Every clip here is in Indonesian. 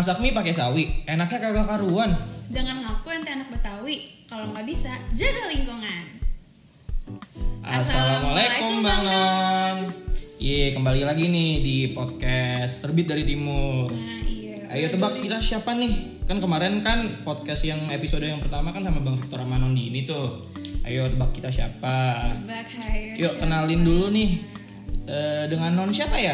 masak mie pakai sawi, enaknya kagak karuan. Jangan ngaku ente anak Betawi. Kalau nggak bisa, jaga lingkungan. Assalamualaikum Bang Non. Iya, kembali lagi nih di podcast Terbit dari Timur. Nah, iya. Ayo tebak kira siapa nih? Kan kemarin kan podcast yang episode yang pertama kan sama Bang Victor Amanon di ini tuh. Ayo tebak kita siapa? Tebak, hai. Yuk kenalin dulu nih. Eh, dengan Non siapa ya?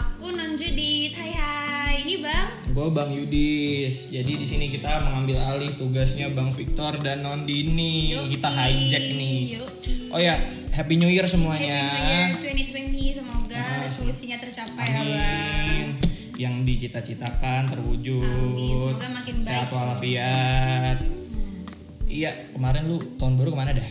Aku non Judit. Hai hai. Ini Bang. Gue Bang Yudis. Jadi di sini kita mengambil alih tugasnya Bang Victor dan Non Dini. Yoi. Kita hijack nih. Yoi. Oh ya, Happy New Year Happy semuanya. New Year 2020. Semoga resolusinya tercapai ya Bang. Amin. Yang dicita-citakan terwujud. Amin. Semoga makin baik Sehat walafiat. Iya, kemarin lu tahun baru ke mana dah?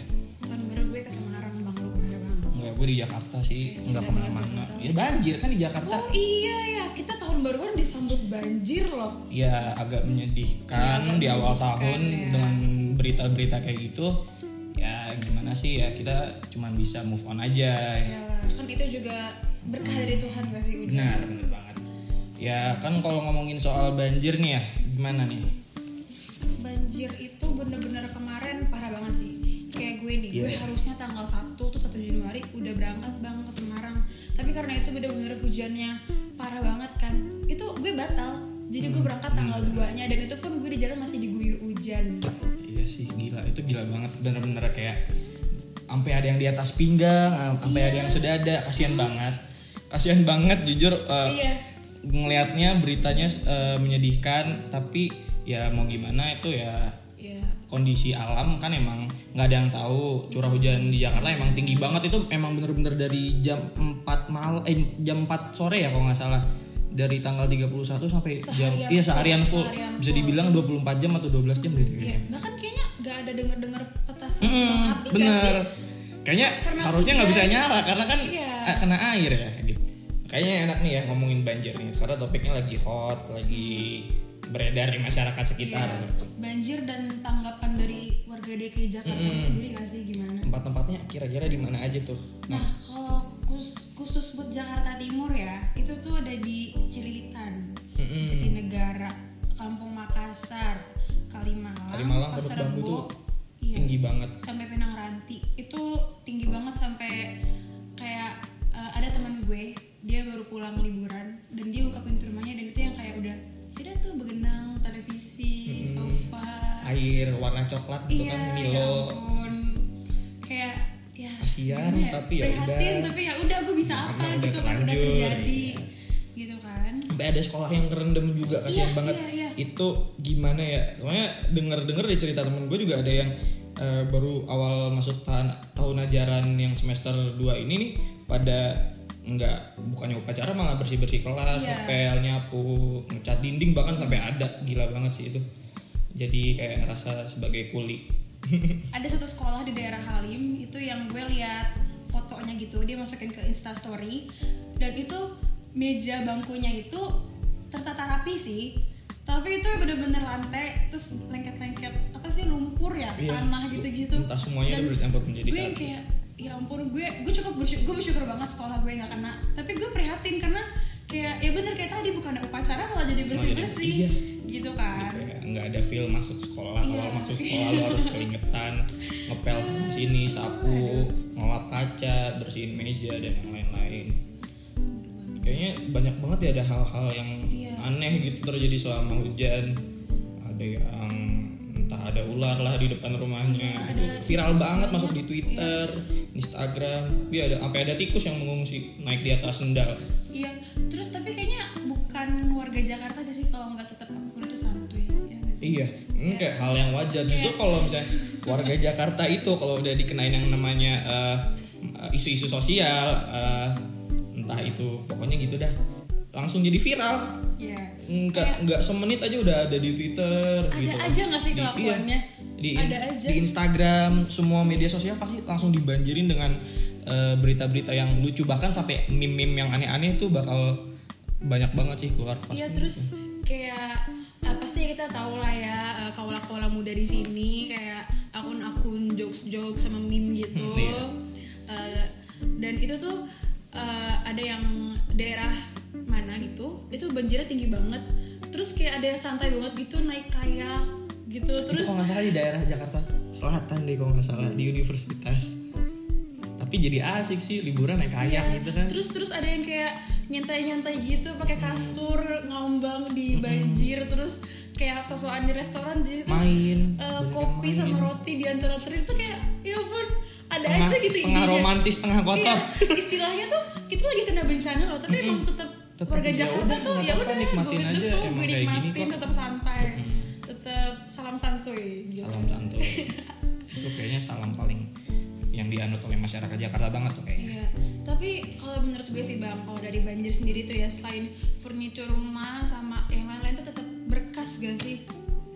Gue di Jakarta sih, enggak ke mana-mana. Ya banjir kan di Jakarta. Oh iya ya, kita tahun baru kan disambut banjir loh. Ya agak menyedihkan Ya, agak di awal menyedihkan, tahun ya. dengan berita-berita kayak gitu. Ya gimana sih ya kita cuman bisa move on aja. Ya, kan itu juga berkah dari Tuhan gak sih Ujan? Benar, benar banget. Ya kan kalau ngomongin soal banjir nih ya, gimana nih? Banjir itu bener-bener kemarin parah banget sih. Kayak gue nih, gue Iya. harusnya tanggal 1 tuh 1 Januari udah berangkat bang ke Semarang. Tapi karena itu bener-bener hujannya parah banget kan. Itu gue batal. Jadi gue berangkat tanggal 2-nya dan itu pun gue di jalan masih diguyur hujan. Iya sih gila, itu gila banget bener-bener kayak sampai ada yang di atas pinggang, sampai ada yang sedada, kasihan banget. Kasihan banget jujur eh, Iya. ngelihatnya beritanya eh, menyedihkan, tapi ya mau gimana itu ya Ya, kondisi alam kan emang nggak ada yang tahu curah hujan di Jakarta emang tinggi banget itu emang bener-bener dari jam 4 mal eh jam 4 sore ya kalau nggak salah dari tanggal 31 sampai jam Seharian iya full, seharian full seharian bisa dibilang 24 jam atau 12 jam deh iya. kayaknya. Bahkan kayaknya gak ada denger-denger petasan Mm-mm, kembang api bener sih? kayaknya Karena harusnya nggak bisa nyala karena kan Iya. eh, kena air ya gitu. kayaknya enak nih ya ngomongin banjir nih karena topiknya lagi hot lagi beredar di masyarakat sekitar. Iya, banjir dan tanggapan dari warga DKI Jakarta sendiri gak sih? Gimana? tempat-tempatnya kira-kira di mana aja tuh? Nah, kalau kus- khusus buat Jakarta Timur ya, itu tuh ada di Cililitan, Mm-mm. Jatinegara, Kampung Makassar, Kalimalang, Kalimalang, Pasar Rebo, iya, tinggi banget. Sampai Penang Ranti. Itu tinggi banget sampai kayak eh, ada teman gue, dia baru pulang liburan dan dia buka pintu rumahnya dan itu yang kayak udah udah tuh begenang televisi, sofa, air warna coklat gitu iya, kan ya Milo ampun. kayak ya Kasian, gimana tapi ya prihatin udah. tapi ya udah gue bisa Karena apa udah gitu kan udah terjadi iya. gitu kan sampai ada sekolah yang kerendam juga kasihan Iya, banget iya, iya. itu gimana ya soalnya denger denger dari cerita temen gue juga ada yang eh, baru awal masuk tahun tahun ajaran yang semester 2 ini nih pada nggak bukannya upacara malah bersih bersih kelas Iya. ngepel nyapu ngecat dinding bahkan sampai ada. Gila banget sih itu. Jadi kayak ngerasa sebagai kuli. Ada satu sekolah di daerah Halim itu yang gue lihat fotonya gitu dia masukin ke instastory dan itu meja bangkunya itu tertata rapi sih. Tapi itu bener-bener lantai terus lengket-lengket apa sih lumpur ya Iya. tanah gitu-gitu. Entah semuanya Dan udah bercampur menjadi satu. kayak ya ampun gue gue cukup bersyukur, gue bersyukur banget sekolah gue nggak kena. Tapi gue prihatin karena kayak ya bener kayak tadi bukan ada upacara malah jadi bersih bersih iya. gitu kan. nggak ada feel masuk sekolah. Iya. awal masuk sekolah lo harus keringetan ngepel sini sapu ngelap kaca bersihin meja dan yang lain-lain. Kayaknya banyak banget ya ada hal-hal yang Iya. aneh gitu terjadi selama hujan. Ada yang ada ular lah di depan rumahnya Iya, Itu ada viral banget banyak. masuk di Twitter Instagram ya ada sampai ada tikus yang mengungsi naik di atas sendal iya terus tapi kayaknya bukan warga Jakarta gak sih kalau nggak tetap apa pun itu santuy ya sih? Iya, ini kayak hal yang wajar. Justru kalau misalnya warga Jakarta itu kalau udah dikenain yang namanya eh, isu-isu sosial, eh, entah itu pokoknya gitu dah, langsung jadi viral. Iya. Enggak enggak semenit aja udah ada di Twitter. ada gitu. aja nggak sih Di- kelakuannya iya. di, ada aja di Instagram, semua media sosial pasti langsung dibanjirin dengan eh, berita-berita yang lucu bahkan sampai meme-meme yang aneh-aneh itu bakal banyak banget sih keluar Iya terus kayak eh, pasti kita tahu lah ya eh, kaula-kaula muda di sini kayak akun-akun jokes-jokes sama meme gitu. Iya. Eh, dan itu tuh eh, ada yang daerah mana gitu, itu banjirnya tinggi banget. terus kayak ada yang santai banget gitu naik kayak gitu itu terus kalau nggak salah di daerah Jakarta Selatan deh kalau nggak salah di universitas tapi jadi asik sih liburan naik kayak Iya, gitu kan terus terus ada yang kayak nyantai-nyantai gitu pakai kasur ngambang di banjir terus kayak sosokan di restoran jadi tuh main yang kopi main. sama roti di antara trip tuh kayak ya ampun ada Setengah- aja gitu setengah idenya. romantis setengah kotor Iya, istilahnya tuh kita lagi kena bencana loh tapi emang tetap Tetep warga ya Jakarta tuh ya udah go with the flow gue nikmatin tetap santai. Tetap salam santuy gitu. Salam santuy. Itu kayaknya salam paling yang dianut oleh masyarakat Jakarta banget tuh kayaknya. Iya, tapi kalau menurut gue sih bang, kalau dari banjir sendiri tuh ya selain furniture rumah sama yang lain-lain tuh tetap berkas gak sih?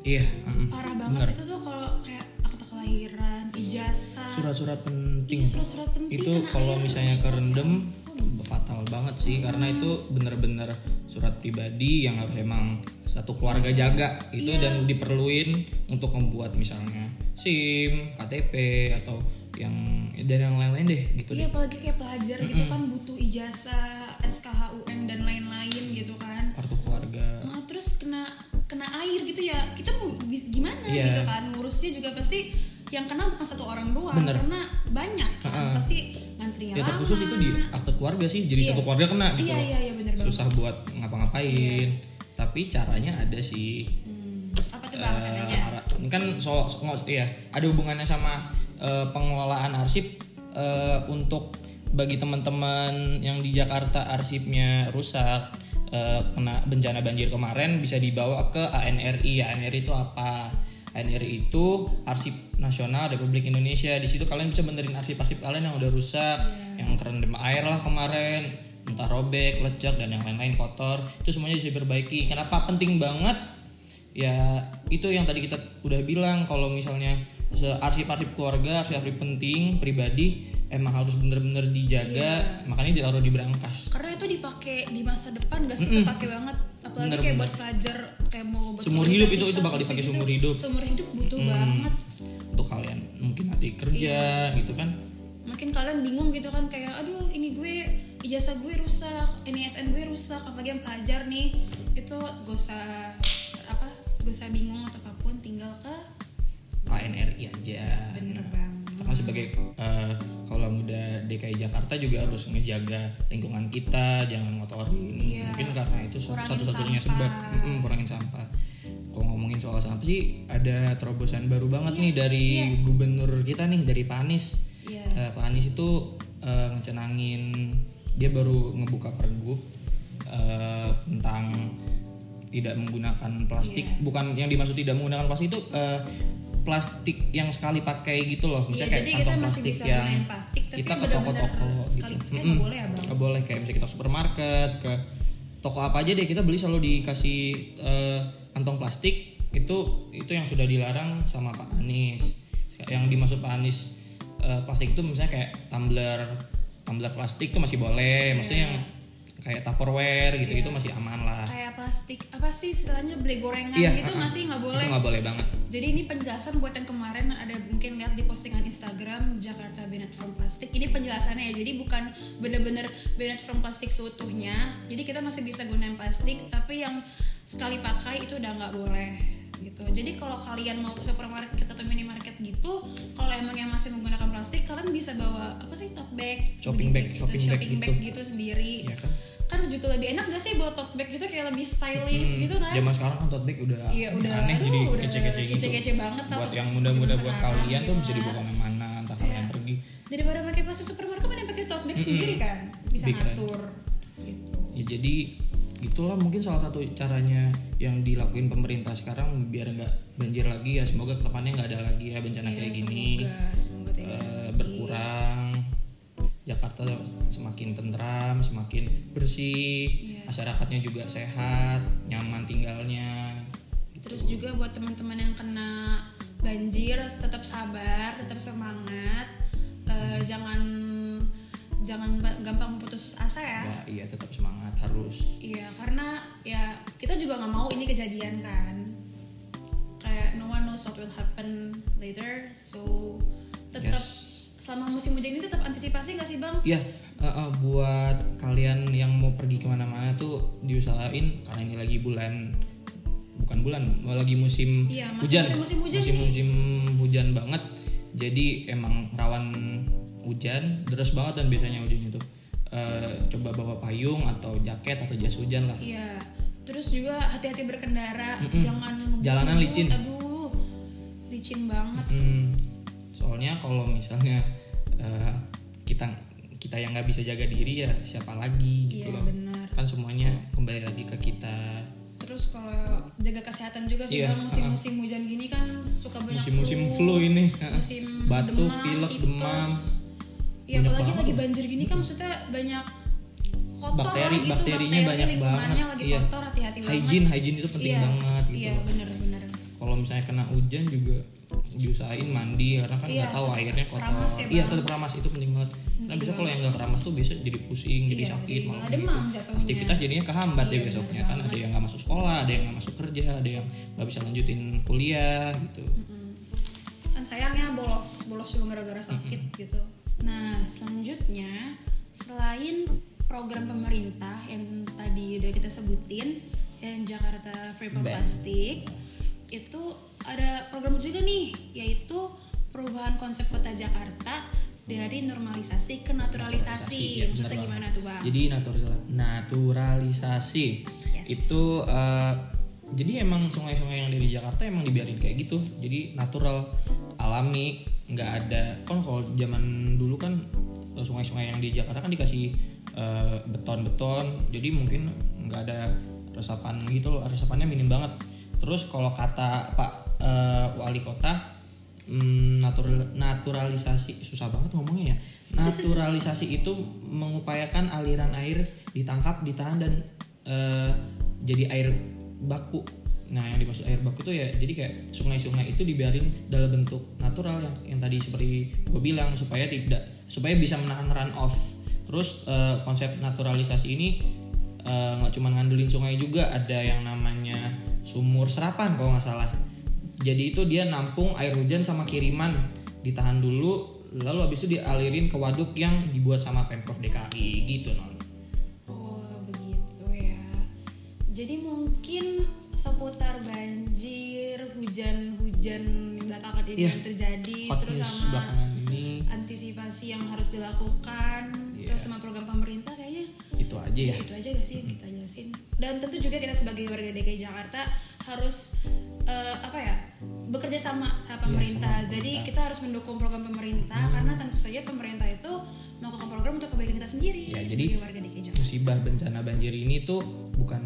iya mm, Parah banget. Itu tuh kalau kayak akta kelahiran, ijazah, surat-surat penting. Iya, surat-surat penting. itu kalau misalnya kerendam ya fatal banget sih karena itu bener-bener surat pribadi yang harus emang satu keluarga jaga itu Iya. dan diperluin untuk membuat misalnya SIM, KTP atau yang dan yang lain-lain deh gitu Iya deh. apalagi kayak pelajar gitu kan butuh ijazah, SKHUN dan lain-lain gitu kan. Kartu keluarga. Nah, terus kena kena air gitu ya kita mau gimana Iya. gitu kan ngurusnya juga pasti yang kena bukan satu orang doang Bener. karena banyak kan Ha-ha. pasti Ya terkhusus itu di akte keluarga sih, jadi Iya. satu keluarga kena gitu. iya loh. iya iya bener banget Susah buat ngapa-ngapain. Tapi caranya ada sih. Hmm, apa tuh bang caranya Eh, ara- ini kan soal so, ya ada hubungannya sama eh, pengelolaan arsip eh, untuk bagi teman-teman yang di Jakarta arsipnya rusak eh, kena bencana banjir kemarin bisa dibawa ke ANRI ANRI itu apa ANRI itu arsip nasional Republik Indonesia. Di situ kalian bisa benerin arsip-arsip kalian yang udah rusak yang terendam air lah kemarin. Entah robek lecek dan yang lain-lain kotor. Itu semuanya bisa diperbaiki. Kenapa penting banget? Ya itu yang tadi kita udah bilang. Kalau misalnya arsip-arsip keluarga arsip-arsip penting pribadi emang harus bener-bener dijaga. Makanya ditaruh di brankas karena itu dipakai di masa depan gak sih kepake banget apalagi Bener, kayak bener. buat pelajar kayak mau buat Seumur hidup itu- itu bakal dipakai seumur hidup. seumur hidup butuh banget. Untuk kalian mungkin nanti kerja gitu kan. Makin kalian bingung gitu kan kayak aduh ini gue ijazah gue rusak ini SN gue rusak apalagi yang pelajar nih. Itu gak usah apa gak usah bingung atau apa pun tinggal ke ANRI aja. Bener banget. Karena sebagai eh, kaulah muda DKI Jakarta juga harus ngejaga lingkungan kita jangan ngotorin Iya. Mungkin karena itu satu-satunya sebab. Mm-mm, kurangin sampah. Kalau ngomongin soal sampah sih ada terobosan baru banget nih dari gubernur kita nih dari Pak Anies. Iya. Eh, Pak Anies itu eh, ngecenangin dia baru ngebuka pergub eh, tentang tidak menggunakan plastik. Iya. bukan yang dimaksud tidak menggunakan plastik itu eh, plastik yang sekali pakai gitu loh. Iya, misalnya jadi kayak kita kantong masih plastik bisa yang plastik tapi kita ke toko-toko sekali gitu. pakai nggak boleh ya bang? Boleh kayak misalnya kita supermarket ke toko apa aja deh kita beli selalu dikasih eh, kantong plastik. Itu itu yang sudah dilarang sama Pak Anies. Yang dimaksud Pak Anies eh, plastik itu misalnya kayak tumbler tumbler plastik itu masih boleh. Maksudnya yang kayak tupperware gitu itu masih aman lah plastik apa sih istilahnya beli gorengan Iya, gitu uh-uh. masih nggak boleh nggak boleh banget Jadi ini penjelasan buat yang kemarin ada mungkin lihat di postingan Instagram Jakarta Banned from Plastic. Ini penjelasannya ya. Jadi bukan bener-bener banned from plastik seutuhnya. Jadi kita masih bisa gunain plastik, tapi yang sekali pakai itu udah nggak boleh gitu. Jadi kalau kalian mau ke supermarket atau minimarket gitu, kalau emang yang masih menggunakan plastik, kalian bisa bawa apa sih tote bag, Shopping bag, gitu, shopping bag shopping bag gitu sendiri. ya kan Kan juga lebih enak gak sih bawa tote bag gitu? Kayak lebih stylish gitu kan? zaman sekarang kan tote bag udah Iya udah aneh aduh, jadi kece-kece gitu. kece-kece banget buat tuh yang muda-muda buat kalian tuh gitu bisa lah. dibawa ke mana-mana entah kalian pergi. Daripada pakai plastik supermarket mending pakai tote bag sendiri kan? Bisa keren. ngatur gitu. Ya jadi itulah mungkin salah satu caranya yang dilakuin pemerintah sekarang biar nggak banjir lagi ya. Semoga ke depannya nggak ada lagi ya bencana Iya, kayak gini. semoga semoga Eh, berkurang Jakarta semakin tentram semakin bersih Iya. masyarakatnya juga sehat nyaman tinggalnya. Terus juga buat teman-teman yang kena banjir tetap sabar tetap semangat. Eh, jangan jangan gampang putus asa ya. Ya iya tetap semangat harus. Iya, karena ya kita juga nggak mau ini kejadian kan. Kayak no one knows what will happen later, so tetap selama musim hujan ini tetap antisipasi nggak sih bang? Ya, eh, eh, buat kalian yang mau pergi ke mana-mana tuh diusahain karena ini lagi bulan bukan bulan lagi musim Iya, masih hujan musim-musim hujan musim, musim hujan banget jadi emang rawan hujan deras banget dan biasanya hujannya tuh eh, coba bawa payung atau jaket atau jas hujan lah Iya. Terus juga hati-hati berkendara, jangan ngebut-ngebut. Jalanan licin. Aduh, licin banget. Hmm, soalnya kalau misalnya eh, kita kita yang nggak bisa jaga diri ya siapa lagi gitu Iya loh. benar. kan semuanya kembali lagi ke kita. Terus kalau jaga kesehatan juga sih Iya, musim-musim hujan gini kan suka banyak musim-musim flu. ini musim batuk demam, pilek demam. Ya apalagi lagi banjir gini kan maksudnya banyak kotor Bakteri- lah gitu, bakterinya bakteri, banyak banget. lagi Iya. kotor, hati-hati banget. hygiene hygiene itu penting Iya, banget gitu Iya, loh. Kalau misalnya kena hujan juga diusahain mandi karena kan Iya, nggak tahu airnya kotor. ya, iya tetap keramas itu penting banget. Nah bisa kalau yang nggak keramas tuh bisa jadi pusing jadi Iya, sakit jadi malah malah gitu. demam jatuhnya. aktivitas jadinya kehambat ya Iya, besoknya bener kan. Ada yang nggak masuk sekolah ada yang nggak masuk kerja ada yang nggak bisa lanjutin kuliah gitu. Kan sayangnya bolos bolos cuma gara-gara sakit gitu. Nah selanjutnya selain program pemerintah yang tadi udah kita sebutin yang Jakarta Free from. Plastic itu ada program juga nih yaitu perubahan konsep kota Jakarta dari normalisasi ke naturalisasi ya, maksudnya gimana tuh bang? Jadi natural naturalisasi Yes. itu eh, jadi emang sungai-sungai yang ada di Jakarta emang dibiarin kayak gitu. Jadi natural, alami, nggak ada. Kan kalau zaman dulu kan eh, sungai-sungai yang di Jakarta kan dikasih eh, beton-beton. Jadi mungkin nggak ada resapan gitu loh. Resapannya minim banget. Terus kalau kata Pak eh, Wali Kota Hmm, natural naturalisasi susah banget ngomongnya ya. Naturalisasi itu mengupayakan aliran air ditangkap ditahan dan eh, jadi air baku. Nah yang dimaksud air baku itu ya jadi kayak sungai-sungai itu dibiarin dalam bentuk natural yang yang tadi seperti gue bilang supaya tidak supaya bisa menahan run off. Terus eh, konsep naturalisasi ini nggak cuma ngandelin sungai juga ada yang namanya sumur serapan kalau nggak salah jadi itu dia nampung air hujan sama kiriman ditahan dulu lalu habis itu dialirin ke waduk yang dibuat sama pemprov DKI gitu non Oh begitu ya. Jadi mungkin seputar banjir, hujan-hujan belakangan ini Iya. yang terjadi, hot terus sama belakangan antisipasi yang harus dilakukan, Iya. terus sama program pemerintah kayaknya itu aja ya ya itu aja gak sih yang kita jelasin. Dan tentu juga kita sebagai warga DKI Jakarta harus eh, apa ya bekerja sama sama pemerintah. Iya, sama Jadi pemerintah. kita harus mendukung program pemerintah karena tentu saja pemerintah itu melakukan program untuk kebaikan kita sendiri Ya, sebagai jadi- warga DKI Jakarta. musibah bencana banjir ini tuh bukan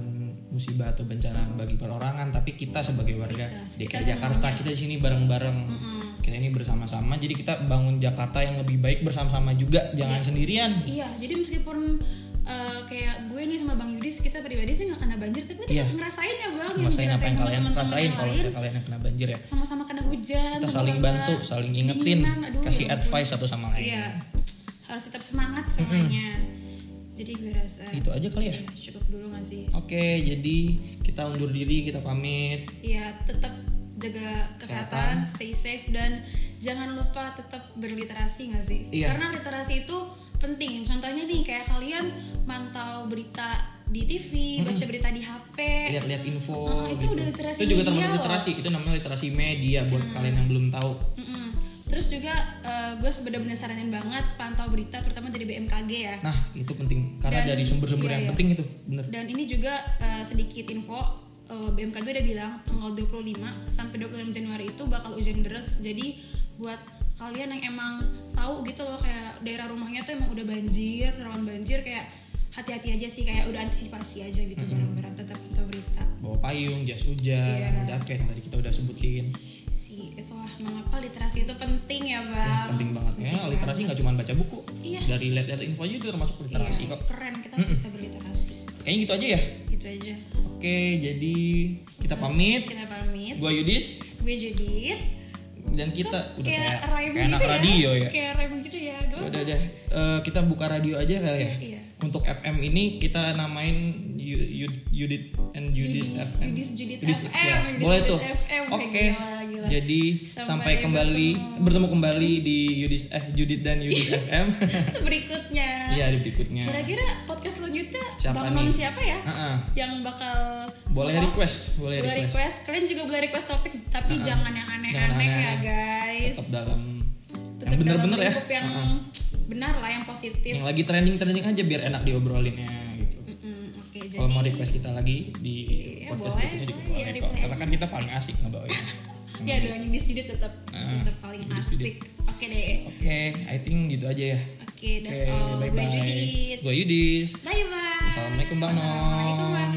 musibah atau bencana bagi perorangan tapi kita sebagai warga Kita, DKI kita Jakarta semuanya. kita di sini bareng-bareng kita ini bersama-sama jadi kita bangun Jakarta yang lebih baik bersama-sama juga jangan sendirian Iya, jadi meskipun uh, kayak gue nih sama Bang Yudis kita pribadi sih nggak kena banjir, tapi kita Iya. ngerasain ya Bang, rasain yang apa yang sama kalian rasain kalau lain. kalian yang kena banjir ya Sama-sama kena hujan, kita sama-sama saling bantu saling ingetin aduh, kasih ya advice satu sama lain Iya, harus tetap semangat semuanya. Jadi gue rasa itu aja kali ya ya, cukup dulu gak sih? oke jadi kita undur diri kita pamit Iya, tetap jaga kesehatan, stay safe dan jangan lupa tetap berliterasi gak sih? Iya. Karena literasi itu penting. Contohnya nih kayak kalian mantau berita di TV, baca berita di HP. lihat-lihat info Oh, itu gitu. udah literasi itu juga media termasuk loh. Hmm. literasi itu namanya literasi media buat kalian yang belum tahu Mm-mm. Terus juga eh, gue bener-bener saranin banget pantau berita terutama dari BMKG ya. nah itu penting karena Dan- dari sumber-sumber iya, yang iya. penting itu bener Dan ini juga eh, sedikit info eh, BMKG udah bilang tanggal 25 sampai 26 Januari itu bakal hujan deras. Jadi buat kalian yang emang tahu gitu loh kayak daerah rumahnya tuh emang udah banjir, rawan banjir kayak hati-hati aja sih kayak udah antisipasi aja gitu bareng-bareng tetap pantau berita. bawa payung jas hujan Iya. jaket yang tadi kita udah sebutin Si itulah mengapa literasi itu penting ya, Bang. penting banget ya literasi nggak cuma baca buku Iya. dari lihat-lihat info aja itu termasuk literasi Iya, kok keren kita harus bisa berliterasi. kayaknya gitu aja ya Itu aja. oke jadi kita pamit Kita pamit. gua Yudis Gue Judith. dan kita udah kayak, kayak kayak anak gitu radio ya, Kayak rhyme gitu ya. Udah deh Eh, kita buka radio aja kali ya Iya. Untuk FM ini kita namain Yudit and Yudis, FM. Yudis Judit FM, ya, boleh tuh. Oke. gila, gila. Jadi Sampai sampai, kembali bertemu. bertemu. kembali di Yudis eh Judit dan Yudis FM. Itu berikutnya. Iya di berikutnya. Kira-kira podcast selanjutnya Siapa Bang Non nih? siapa ya? Ah-ah. Yang bakal Boleh nge-host? request, boleh request. Kalian juga boleh request topik, tapi jangan yang aneh-aneh ya guys. Tetap dalam Tetap yang bener-bener ya. yang Ah-ah. Benar lah, yang positif. Yang lagi trending-trending aja biar enak diobrolinnya gitu. Oke, jadi Kalau mau request kita lagi di Iya, podcast boleh, juga boleh, ya, boleh kok. reply Karena kan kita paling asik ngebawain. ya dengan Yudis Judit tetap Ah, tetap paling asik. Oke deh. Oke, I think gitu aja ya. Oke, that's Oke, all. Gue bye-bye. Judit. Gue Yudis. Bye bye. Assalamualaikum, Bang. Assalamualaikum Bang.